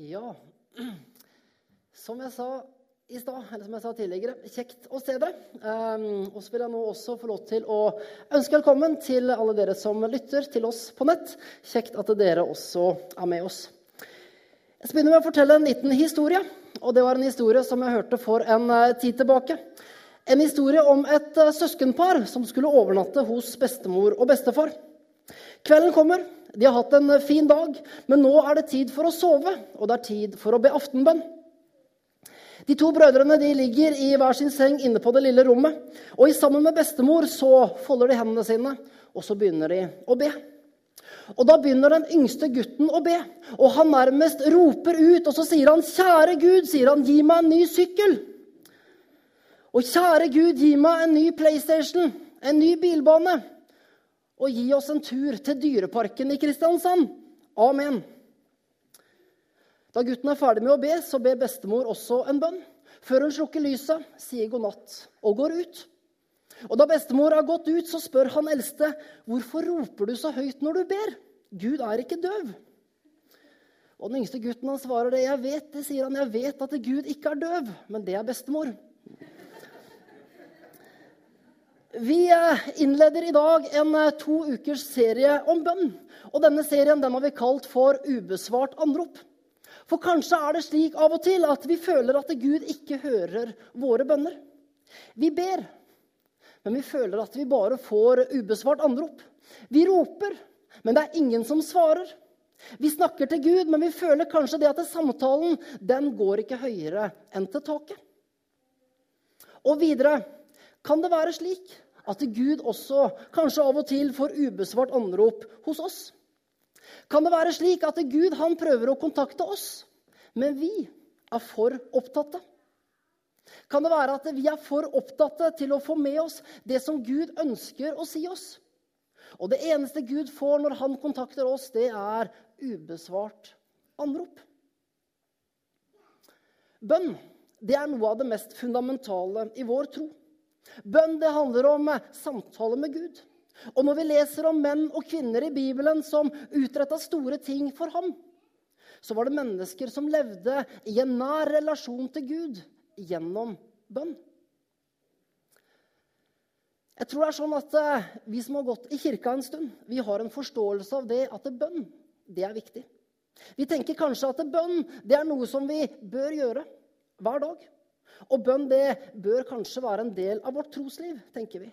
Ja, som jeg sa i stad, eller som jeg sa tidligere, kjekt å se dere. Um, og så vil jeg nå også få lov til å ønske velkommen til alle dere som lytter til oss på nett. Kjekt at dere også er med oss. Jeg skal begynne med å fortelle en liten historie. Og det var en historie som jeg hørte for en uh, tid tilbake. En historie om et uh, søskenpar som skulle overnatte hos bestemor og bestefar. Kvelden kommer. De har hatt en fin dag, men nå er det tid for å sove, og det er tid for å be aftenbønn. De to brødrene de ligger i hver sin seng inne på det lille rommet. og Sammen med bestemor så folder de hendene sine, og så begynner de å be. Og Da begynner den yngste gutten å be, og han nærmest roper ut. Og så sier han, 'Kjære Gud', sier han, 'gi meg en ny sykkel'. Og 'kjære Gud, gi meg en ny PlayStation', en ny bilbane' og gi oss en tur til Dyreparken i Kristiansand. Amen. Da gutten er ferdig med å be, så ber bestemor også en bønn. Før hun slukker lyset, sier god natt og går ut. Og Da bestemor har gått ut, så spør han eldste, 'Hvorfor roper du så høyt når du ber? Gud er ikke døv.' Og Den yngste gutten han svarer det. 'Jeg vet det', sier han. 'Jeg vet at Gud ikke er døv, men det er bestemor.' Vi eh, innleder i dag en eh, to ukers serie om bønn. Og denne serien den har vi kalt for Ubesvart anrop. For kanskje er det slik av og til at vi føler at Gud ikke hører våre bønner. Vi ber, men vi føler at vi bare får ubesvart anrop. Vi roper, men det er ingen som svarer. Vi snakker til Gud, men vi føler kanskje det at samtalen den går ikke høyere enn til taket. Og videre kan det være slik at Gud også kanskje av og til får ubesvart anrop hos oss? Kan det være slik at Gud han prøver å kontakte oss, men vi er for opptatte? Kan det være at vi er for opptatte til å få med oss det som Gud ønsker å si oss? Og det eneste Gud får når han kontakter oss, det er ubesvart anrop. Bønn det er noe av det mest fundamentale i vår tro. Bønn det handler om eh, samtale med Gud. Og når vi leser om menn og kvinner i Bibelen som utretta store ting for ham, så var det mennesker som levde i en nær relasjon til Gud gjennom bønn. Jeg tror det er sånn at eh, Vi som har gått i kirka en stund, vi har en forståelse av det at bønn det er viktig. Vi tenker kanskje at bønn det er noe som vi bør gjøre hver dag. Og bønn det bør kanskje være en del av vårt trosliv, tenker vi.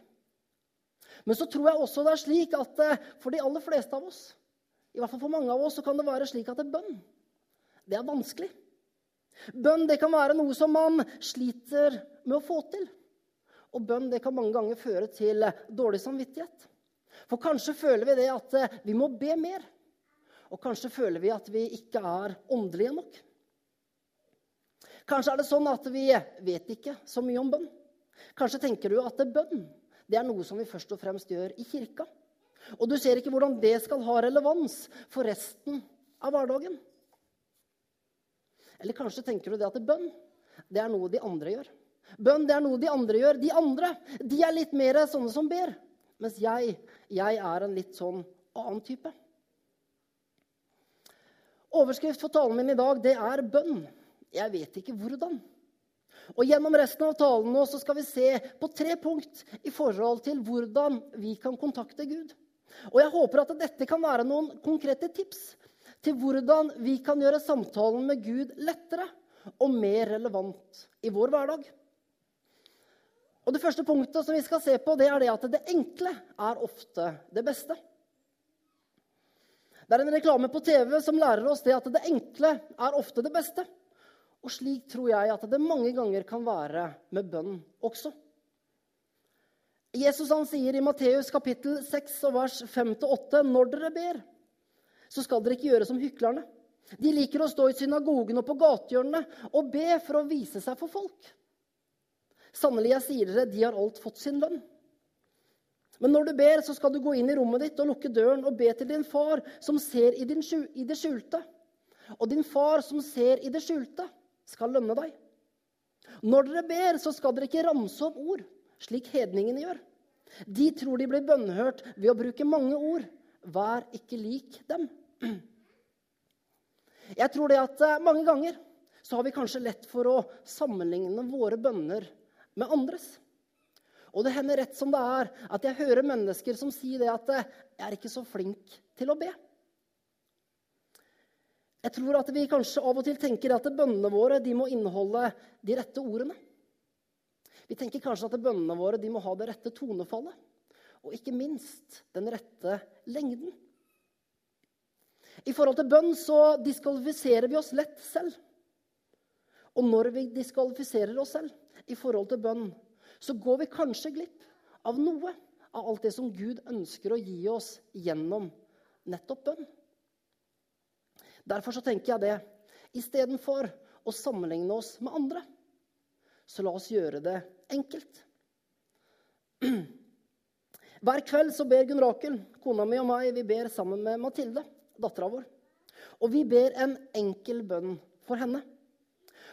Men så tror jeg også det er slik at eh, for de aller fleste av oss, i hvert fall for mange av oss, så kan det være slik at det bønn det er vanskelig. Bønn det kan være noe som man sliter med å få til. Og bønn det kan mange ganger føre til dårlig samvittighet. For kanskje føler vi det at eh, vi må be mer. Og kanskje føler vi at vi ikke er åndelige nok. Kanskje er det sånn at vi vet ikke så mye om bønn. Kanskje tenker du at bønn det er noe som vi først og fremst gjør i kirka. Og du ser ikke hvordan det skal ha relevans for resten av hverdagen. Eller kanskje tenker du det at bønn det er noe de andre gjør. Bønn det er noe de andre gjør. De andre de er litt mer sånne som ber. Mens jeg, jeg er en litt sånn annen type. Overskrift for talen min i dag det er bønn. Jeg vet ikke hvordan. Og Gjennom resten av talen nå så skal vi se på tre punkt i forhold til hvordan vi kan kontakte Gud. Og Jeg håper at dette kan være noen konkrete tips til hvordan vi kan gjøre samtalen med Gud lettere og mer relevant i vår hverdag. Og Det første punktet som vi skal se på, det er det at det enkle er ofte det beste. Det er en reklame på TV som lærer oss det at det enkle er ofte det beste. Og slik tror jeg at det mange ganger kan være med bønn også. Jesus han sier i Matteus kapittel 6 vers 5-8.: Når dere ber, så skal dere ikke gjøre som hyklerne. De liker å stå i synagogen og på gatehjørnene og be for å vise seg for folk. Sannelig, jeg sier dere, de har alt fått sin lønn. Men når du ber, så skal du gå inn i rommet ditt og lukke døren og be til din far, som ser i, din, i det skjulte. Og din far, som ser i det skjulte, skal lønne deg. Når dere ber, så skal dere ikke ramse opp ord, slik hedningene gjør. De tror de blir bønnhørt ved å bruke mange ord. Vær ikke lik dem. Jeg tror det at eh, mange ganger så har vi kanskje lett for å sammenligne våre bønner med andres. Og det hender rett som det er at jeg hører mennesker som sier det at eh, 'jeg er ikke så flink til å be'. Jeg tror at vi kanskje av og til tenker at bønnene våre må inneholde de rette ordene. Vi tenker kanskje at bønnene våre må ha det rette tonefallet. Og ikke minst den rette lengden. I forhold til bønn så diskvalifiserer vi oss lett selv. Og når vi diskvalifiserer oss selv i forhold til bønn, så går vi kanskje glipp av noe av alt det som Gud ønsker å gi oss gjennom nettopp bønn. Derfor så tenker jeg det. Istedenfor å sammenligne oss med andre, så la oss gjøre det enkelt. Hver kveld så ber Gunn Rakel, kona mi og meg, vi ber sammen med Mathilde, dattera vår. Og vi ber en enkel bønn for henne.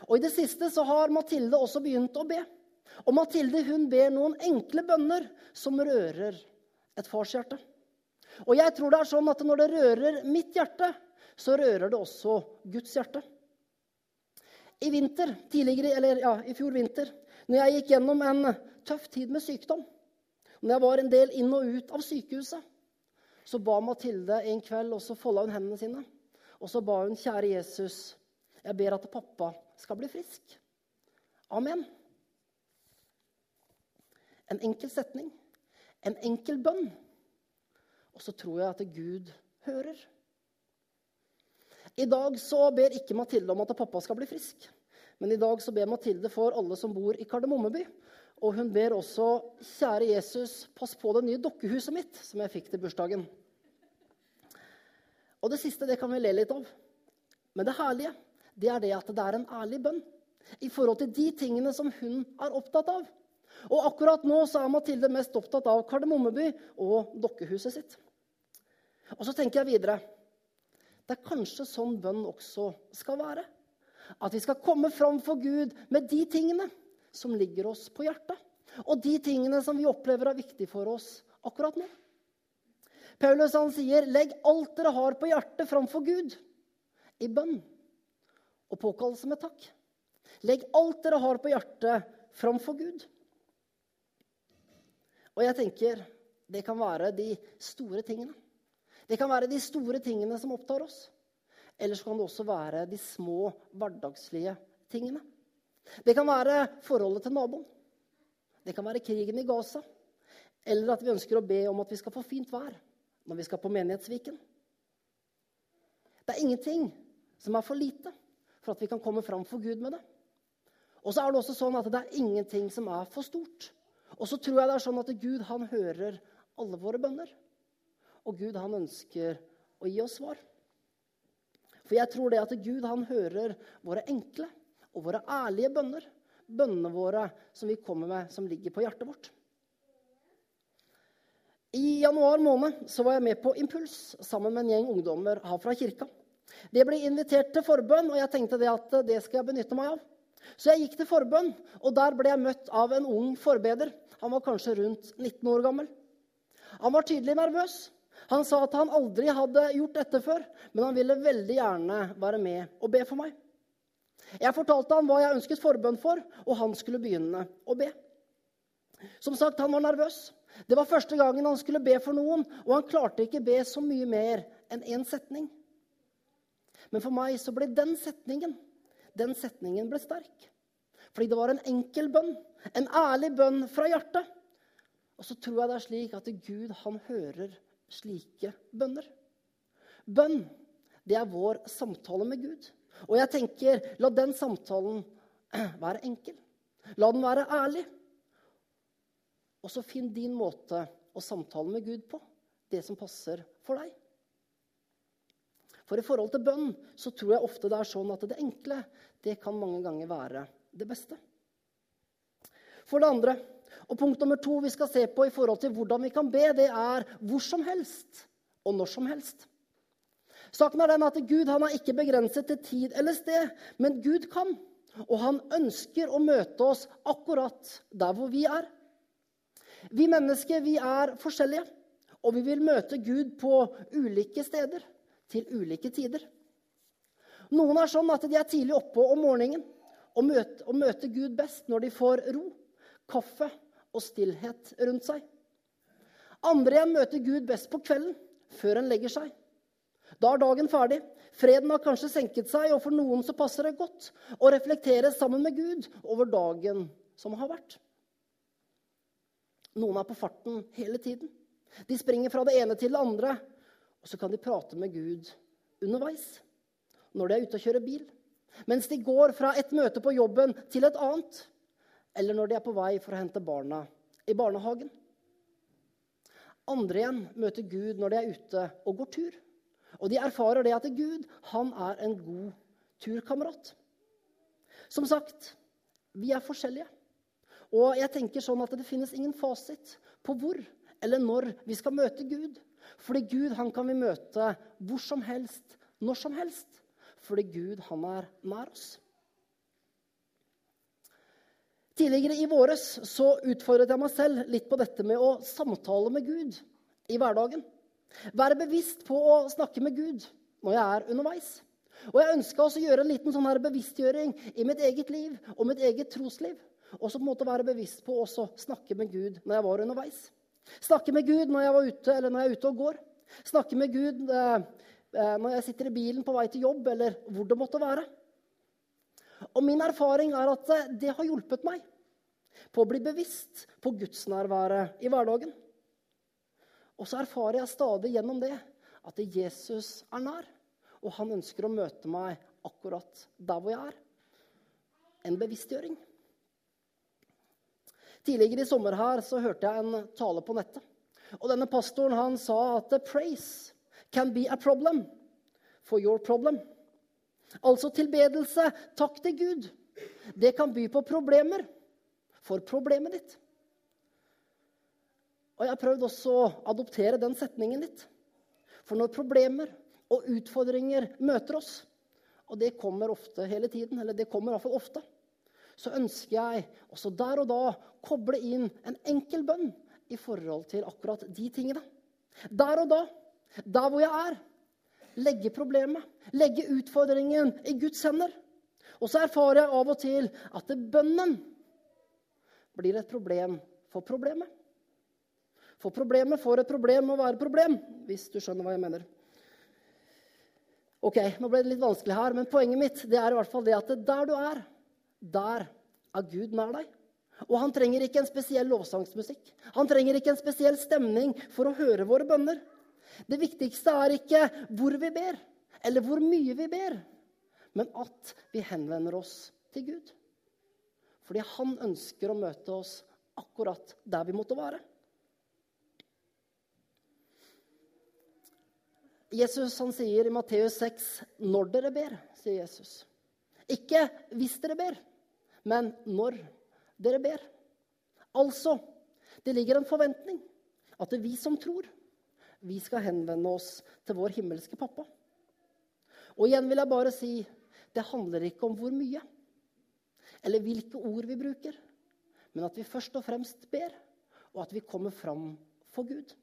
Og I det siste så har Mathilde også begynt å be. Og Mathilde hun ber noen enkle bønner som rører et farshjerte. Og jeg tror det er sånn at når det rører mitt hjerte, så rører det også Guds hjerte. I vinter, tidligere, eller ja, i fjor vinter, når jeg gikk gjennom en tøff tid med sykdom, når jeg var en del inn og ut av sykehuset, så ba Mathilde en kveld, og så folda hun hendene sine. Og så ba hun, kjære Jesus, jeg ber at pappa skal bli frisk. Amen. En enkel setning, en enkel bønn. Og så tror jeg at Gud hører. I dag så ber ikke Mathilde om at pappa skal bli frisk. Men i dag så ber Mathilde for alle som bor i Kardemommeby. Og hun ber også, kjære Jesus, pass på det nye dokkehuset mitt som jeg fikk til bursdagen. Og det siste det kan vi le litt av. Men det herlige det er det at det er en ærlig bønn i forhold til de tingene som hun er opptatt av. Og akkurat nå så er Mathilde mest opptatt av Kardemommeby og dokkehuset sitt. Og så tenker jeg videre det er kanskje sånn bønn også skal være. At vi skal komme fram for Gud med de tingene som ligger oss på hjertet. Og de tingene som vi opplever er viktige for oss akkurat nå. Paulus han sier, 'Legg alt dere har på hjertet, framfor Gud i bønn og påkallelse med takk.' Legg alt dere har på hjertet, framfor Gud. Og jeg tenker det kan være de store tingene. Det kan være de store tingene som opptar oss. Eller så kan det også være de små, hverdagslige tingene. Det kan være forholdet til naboen. Det kan være krigen i Gaza. Eller at vi ønsker å be om at vi skal få fint vær når vi skal på Menighetsviken. Det er ingenting som er for lite for at vi kan komme fram for Gud med det. Og så er det også sånn at det er ingenting som er for stort. Og så tror jeg det er sånn at Gud han hører alle våre bønner. Og Gud han ønsker å gi oss svar. For jeg tror det at Gud han hører våre enkle og våre ærlige bønner. Bønnene våre som vi kommer med, som ligger på hjertet vårt. I januar måned så var jeg med på Impuls sammen med en gjeng ungdommer her fra kirka. Det ble invitert til forbønn, og jeg tenkte det at det skal jeg benytte meg av. Så jeg gikk til forbønn, og der ble jeg møtt av en ung forbeder. Han var kanskje rundt 19 år gammel. Han var tydelig nervøs. Han sa at han aldri hadde gjort dette før, men han ville veldig gjerne være med og be for meg. Jeg fortalte han hva jeg ønsket forbønn for, og han skulle begynne å be. Som sagt, han var nervøs. Det var første gangen han skulle be for noen, og han klarte ikke be så mye mer enn én setning. Men for meg så ble den setningen den setningen ble sterk. Fordi det var en enkel bønn, en ærlig bønn fra hjertet. Og så tror jeg det er slik at Gud han hører slike bønner. Bønn, det er vår samtale med Gud. Og jeg tenker, la den samtalen være enkel. La den være ærlig. Og så finn din måte å samtale med Gud på. Det som passer for deg. For i forhold til bønn så tror jeg ofte det er sånn at det enkle det kan mange ganger være det beste. For det andre, og punkt nummer to vi skal se på i forhold til hvordan vi kan be, det er hvor som helst og når som helst. Saken er den at Gud han er ikke begrenset til tid eller sted, men Gud kan. Og han ønsker å møte oss akkurat der hvor vi er. Vi mennesker vi er forskjellige, og vi vil møte Gud på ulike steder til ulike tider. Noen er sånn at de er tidlig oppe om morgenen og møter, og møter Gud best når de får ro, kaffe og stillhet rundt seg. Andre igjen møter Gud best på kvelden, før en legger seg. Da er dagen ferdig. Freden har kanskje senket seg, og for noen så passer det godt å reflektere sammen med Gud over dagen som har vært. Noen er på farten hele tiden. De springer fra det ene til det andre, og så kan de prate med Gud underveis når de er ute og kjører bil, mens de går fra et møte på jobben til et annet, eller når de er på vei for å hente barna i barnehagen. Andre igjen møter Gud når de er ute og går tur. Og de erfarer det at Gud han er en god turkamerat. Som sagt, vi er forskjellige. Og jeg tenker sånn at det finnes ingen fasit på hvor eller når vi skal møte Gud. Fordi Gud han kan vi møte hvor som helst, når som helst. Fordi Gud han er nær oss. Tidligere i våres så utfordret jeg meg selv litt på dette med å samtale med Gud i hverdagen. Være bevisst på å snakke med Gud når jeg er underveis. Og Jeg ønska å gjøre en liten sånn her bevisstgjøring i mitt eget liv og mitt eget trosliv. Og så på en måte være bevisst på å snakke med Gud når jeg var underveis. Snakke med Gud når jeg var ute eller når jeg er ute og går. Snakke med Gud eh, eh når jeg sitter i bilen på vei til jobb, eller hvor det måtte være. Og min erfaring er at eh, det har hjulpet meg på å bli bevisst på gudsnærværet i hverdagen. Og så erfarer jeg stadig gjennom det at Jesus er nær, og han ønsker å møte meg akkurat der hvor jeg er. En bevisstgjøring. Tidligere i sommer her så hørte jeg en tale på nettet. Og denne pastoren han sa at praise can be a problem for your problem. Altså tilbedelse, takk til Gud. Det kan by på problemer for problemet ditt. Og jeg har prøvd også å adoptere den setningen litt. For når problemer og utfordringer møter oss, og det kommer ofte hele tiden, eller det kommer iallfall ofte, så ønsker jeg også der og da koble inn en enkel bønn i forhold til akkurat de tingene. Der og da, der hvor jeg er. Legge problemet, legge utfordringen i Guds hender. Og så erfarer jeg av og til at bønnen blir et problem for problemet. For problemet får et problem å være problem, hvis du skjønner hva jeg mener. Ok, Nå ble det litt vanskelig her, men poenget mitt det er i hvert fall det at der du er, der er Gud nær deg. Og han trenger ikke en spesiell lovsangsmusikk. Han trenger ikke en spesiell stemning for å høre våre bønner. Det viktigste er ikke hvor vi ber, eller hvor mye vi ber, men at vi henvender oss til Gud. Fordi han ønsker å møte oss akkurat der vi måtte være. Jesus han sier i Matteus 6 når dere ber, sier Jesus. Ikke hvis dere ber, men når dere ber. Altså, det ligger en forventning at det er vi som tror, vi skal henvende oss til vår himmelske pappa. Og igjen vil jeg bare si det handler ikke om hvor mye eller hvilke ord vi bruker, men at vi først og fremst ber, og at vi kommer fram for Gud.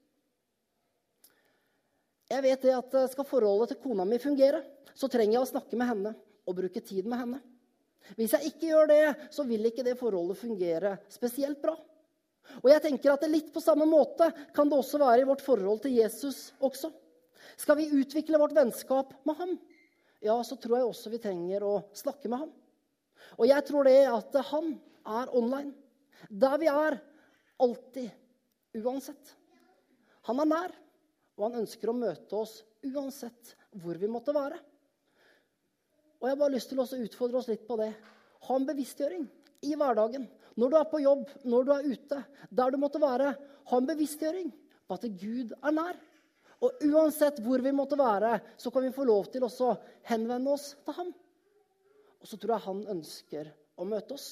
Jeg vet det at eh, Skal forholdet til kona mi fungere, så trenger jeg å snakke med henne og bruke tid med henne. Hvis jeg ikke gjør det, så vil ikke det forholdet fungere spesielt bra. Og jeg tenker at det Litt på samme måte kan det også være i vårt forhold til Jesus også. Skal vi utvikle vårt vennskap med ham, ja, så tror jeg også vi trenger å snakke med ham. Og jeg tror det at han er online. Der vi er. Alltid. Uansett. Han er nær og han ønsker å møte oss uansett hvor vi måtte være. Og Jeg har bare lyst til å utfordre oss litt på det. Ha en bevisstgjøring i hverdagen. Når du er på jobb, når du er ute, der du måtte være. Ha en bevisstgjøring på at Gud er nær. Og uansett hvor vi måtte være, så kan vi få lov til å henvende oss til ham. Og så tror jeg han ønsker å møte oss.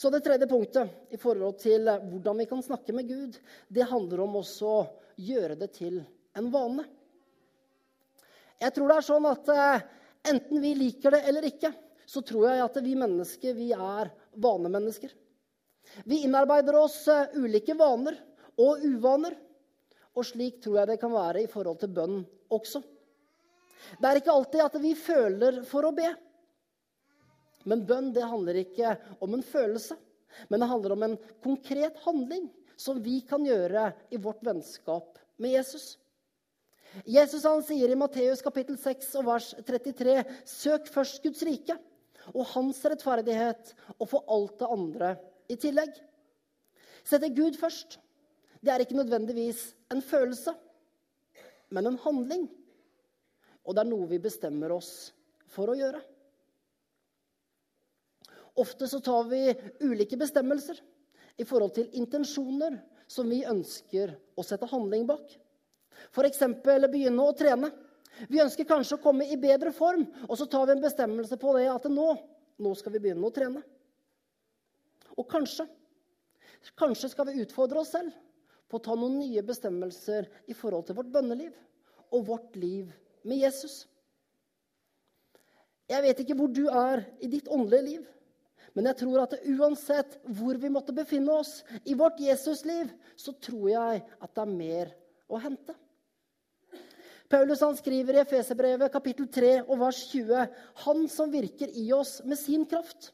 Så det tredje punktet i forhold til hvordan vi kan snakke med Gud, det handler om også å gjøre det til en vane. Jeg tror det er sånn at eh, enten vi liker det eller ikke, så tror jeg at vi mennesker vi er vanemennesker. Vi innarbeider oss eh, ulike vaner og uvaner. Og slik tror jeg det kan være i forhold til bønn også. Det er ikke alltid at vi føler for å be. Men bønn det handler ikke om en følelse, men det handler om en konkret handling som vi kan gjøre i vårt vennskap med Jesus. Jesus han sier i Matteus kapittel 6 og vers 33.: Søk først Guds rike og hans rettferdighet, og få alt det andre i tillegg. Sette Gud først, det er ikke nødvendigvis en følelse, men en handling. Og det er noe vi bestemmer oss for å gjøre. Ofte så tar vi ulike bestemmelser i forhold til intensjoner som vi ønsker å sette handling bak. F.eks. begynne å trene. Vi ønsker kanskje å komme i bedre form, og så tar vi en bestemmelse på det at nå, nå skal vi begynne å trene. Og kanskje, kanskje skal vi utfordre oss selv på å ta noen nye bestemmelser i forhold til vårt bønneliv og vårt liv med Jesus. Jeg vet ikke hvor du er i ditt åndelige liv, men jeg tror at uansett hvor vi måtte befinne oss i vårt Jesusliv, så tror jeg at det er mer å hente. Paulus han skriver i Efeserbrevet kapittel 3 og vers 20.: Han som virker i oss med sin kraft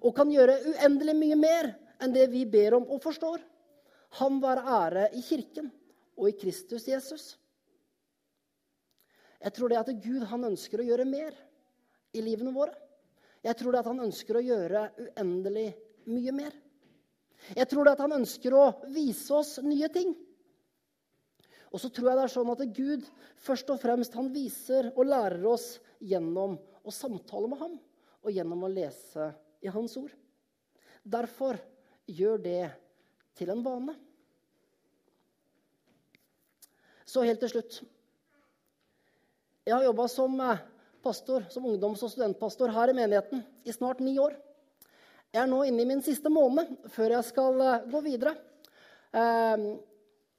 og kan gjøre uendelig mye mer enn det vi ber om og forstår. Han var ære i Kirken og i Kristus Jesus. Jeg tror det at Gud han ønsker å gjøre mer i livene våre. Jeg tror det at han ønsker å gjøre uendelig mye mer. Jeg tror det at han ønsker å vise oss nye ting. Og så tror jeg det er sånn at Gud først og fremst han viser og lærer oss gjennom å samtale med ham og gjennom å lese i hans ord. Derfor gjør det til en vane. Så helt til slutt. Jeg har jobba som eh, pastor, som ungdoms- og studentpastor her i menigheten i snart ni år. Jeg er nå inne i min siste måned før jeg skal eh, gå videre. Ehm,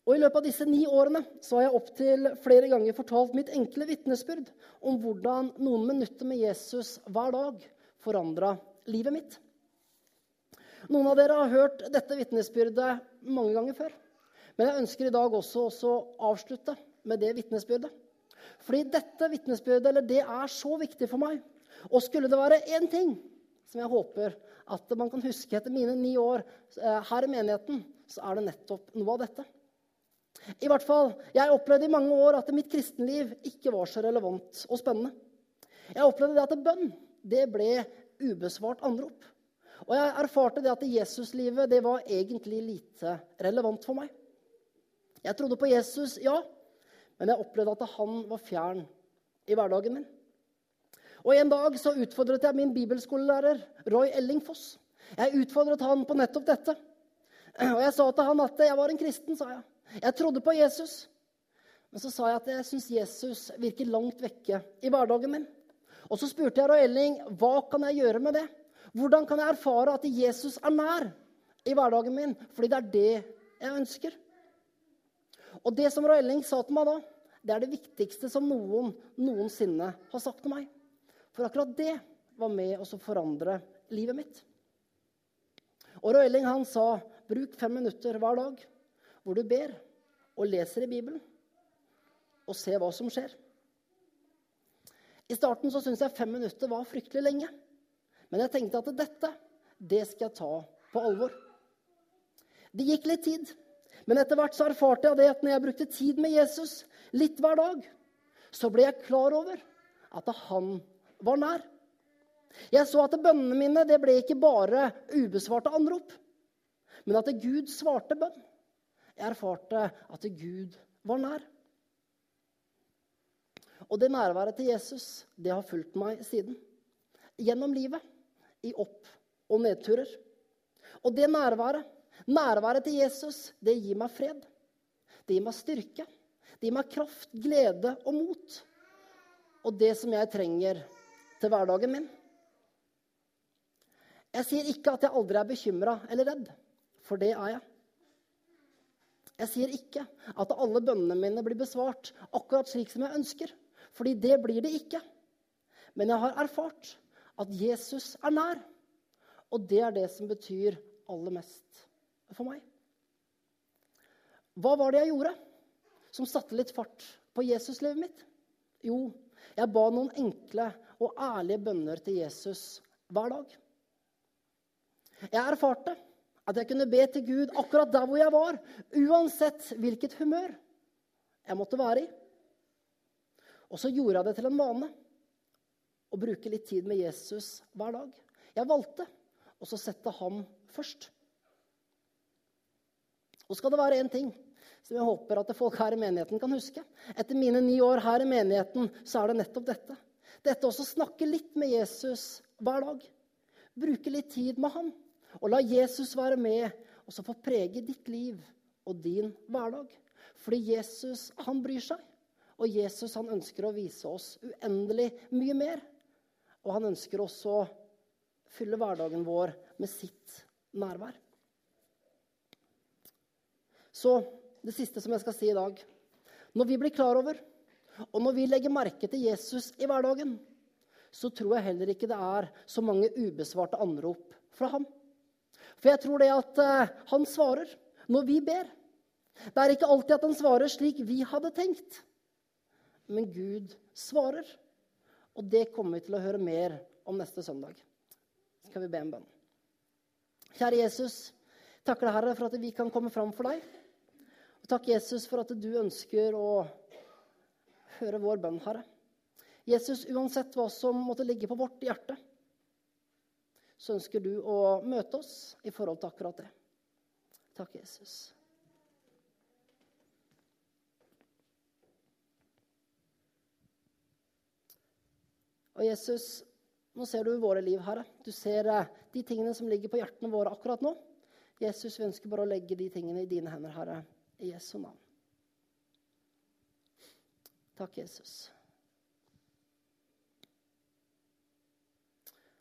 og I løpet av disse ni årene så har jeg opptil flere ganger fortalt mitt enkle vitnesbyrd om hvordan noen minutter med Jesus hver dag forandra livet mitt. Noen av dere har hørt dette vitnesbyrdet mange ganger før. Men jeg ønsker i dag også, å avslutte med det vitnesbyrdet. Fordi dette vitnesbyrdet eller det er så viktig for meg. Og skulle det være én ting som jeg håper at man kan huske etter mine ni år eh, her i menigheten, så er det nettopp noe av dette. I hvert fall, Jeg opplevde i mange år at mitt kristenliv ikke var så relevant og spennende. Jeg opplevde det at bønn det ble ubesvart anrop. Og jeg erfarte det at Jesuslivet det var egentlig lite relevant for meg. Jeg trodde på Jesus, ja, men jeg opplevde at han var fjern i hverdagen min. Og En dag så utfordret jeg min bibelskolelærer Roy Elling Foss. Jeg utfordret han på nettopp dette. Og jeg sa til han at jeg var en kristen. sa jeg. Jeg trodde på Jesus. Men så sa jeg at jeg syns Jesus virker langt vekke i hverdagen min. Og så spurte jeg Roy Elling hva kan jeg gjøre med det. Hvordan kan jeg erfare at Jesus er nær i hverdagen min? Fordi det er det jeg ønsker. Og det som Roy Elling sa til meg da, det er det viktigste som noen noensinne har sagt til meg. For akkurat det var med å forandre livet mitt. Og Roy Elling han sa bruk fem minutter hver dag hvor du ber og leser i Bibelen og se hva som skjer. I starten så syntes jeg fem minutter var fryktelig lenge. Men jeg tenkte at dette, det skal jeg ta på alvor. Det gikk litt tid, men etter hvert så erfarte jeg det at når jeg brukte tid med Jesus litt hver dag, så ble jeg klar over at han var nær. Jeg så at bønnene mine det ble ikke bare ubesvarte anrop, men at Gud svarte bønn. Jeg erfarte at Gud var nær. Og det nærværet til Jesus det har fulgt meg siden. Gjennom livet. I opp- og nedturer. Og det nærværet, nærværet til Jesus, det gir meg fred. Det gir meg styrke. Det gir meg kraft, glede og mot. Og det som jeg trenger til hverdagen min. Jeg sier ikke at jeg aldri er bekymra eller redd, for det er jeg. Jeg sier ikke at alle bønnene mine blir besvart akkurat slik som jeg ønsker. Fordi det blir det ikke. Men jeg har erfart at Jesus er nær. Og det er det som betyr aller mest for meg. Hva var det jeg gjorde som satte litt fart på Jesuslivet mitt? Jo, Jeg ba noen enkle og ærlige bønner til Jesus hver dag. Jeg erfarte at jeg kunne be til Gud akkurat der hvor jeg var, uansett hvilket humør jeg måtte være i. Og så gjorde jeg det til en vane å bruke litt tid med Jesus hver dag. Jeg valgte å sette ham først. Og skal det være én ting som jeg håper at folk her i menigheten kan huske Etter mine ni år her i menigheten så er det nettopp dette. Dette også snakke litt med Jesus hver dag. Bruke litt tid med ham. Og la Jesus være med og så få prege ditt liv og din hverdag. Fordi Jesus, han bryr seg. Og Jesus han ønsker å vise oss uendelig mye mer. Og han ønsker også å fylle hverdagen vår med sitt nærvær. Så det siste som jeg skal si i dag Når vi blir klar over, og når vi legger merke til Jesus i hverdagen, så tror jeg heller ikke det er så mange ubesvarte anrop fra ham. For jeg tror det at uh, han svarer når vi ber. Det er ikke alltid at han svarer slik vi hadde tenkt. Men Gud svarer. Og det kommer vi til å høre mer om neste søndag. Skal vi be en bønn? Kjære Jesus, takker deg, Herre, for at vi kan komme fram for deg. Takk, Jesus, for at du ønsker å høre vår bønn, Herre. Jesus, uansett hva som måtte ligge på vårt hjerte, så ønsker du å møte oss i forhold til akkurat det. Takk, Jesus. Og Jesus, nå ser du våre liv, Herre. Du ser eh, de tingene som ligger på hjertene våre akkurat nå. Jesus, vi ønsker bare å legge de tingene i dine hender, Herre, i Jesu navn. Takk, Jesus.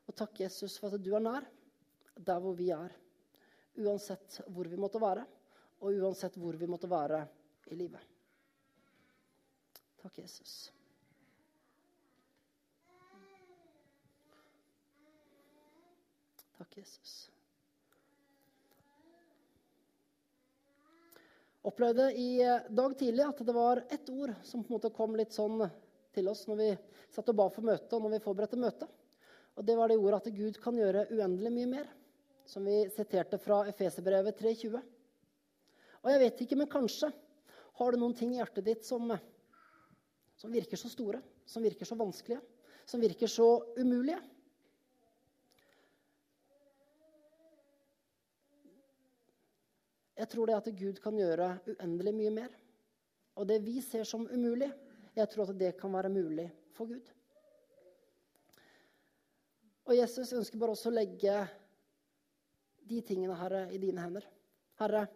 Og takk, Jesus, for at du er nær der hvor vi er. Uansett hvor vi måtte være, og uansett hvor vi måtte være i livet. Takk, Jesus. Takk, Jesus. Opplevde i eh, dag tidlig at det var ett ord som på en måte kom litt sånn til oss når vi satt og ba for møtet, og når vi forberedte møtet. Og det var det ordet at Gud kan gjøre uendelig mye mer, som vi siterte fra Efeserbrevet 3,20. Og jeg vet ikke, men kanskje har du noen ting i hjertet ditt som, som virker så store, som virker så vanskelige, som virker så umulige. Jeg tror det at Gud kan gjøre uendelig mye mer. Og det vi ser som umulig, jeg tror at det kan være mulig for Gud. Og Jesus ønsker bare også å legge de tingene, Herre, i dine hender. Herre,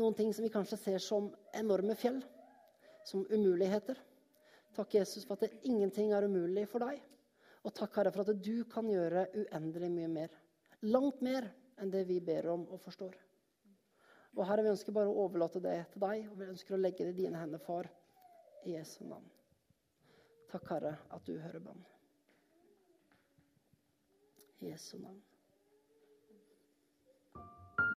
noen ting som vi kanskje ser som enorme fjell, som umuligheter. Takk, Jesus, for at det, ingenting er umulig for deg. Og takk, Herre, for at du kan gjøre uendelig mye mer. Langt mer enn det vi ber om og forstår. Og Herre, vi ønsker bare å overlate det til deg, og vi ønsker å legge det i dine hender, far, i Jesu navn. Takk, Herre, at du hører bønn. I Jesu navn.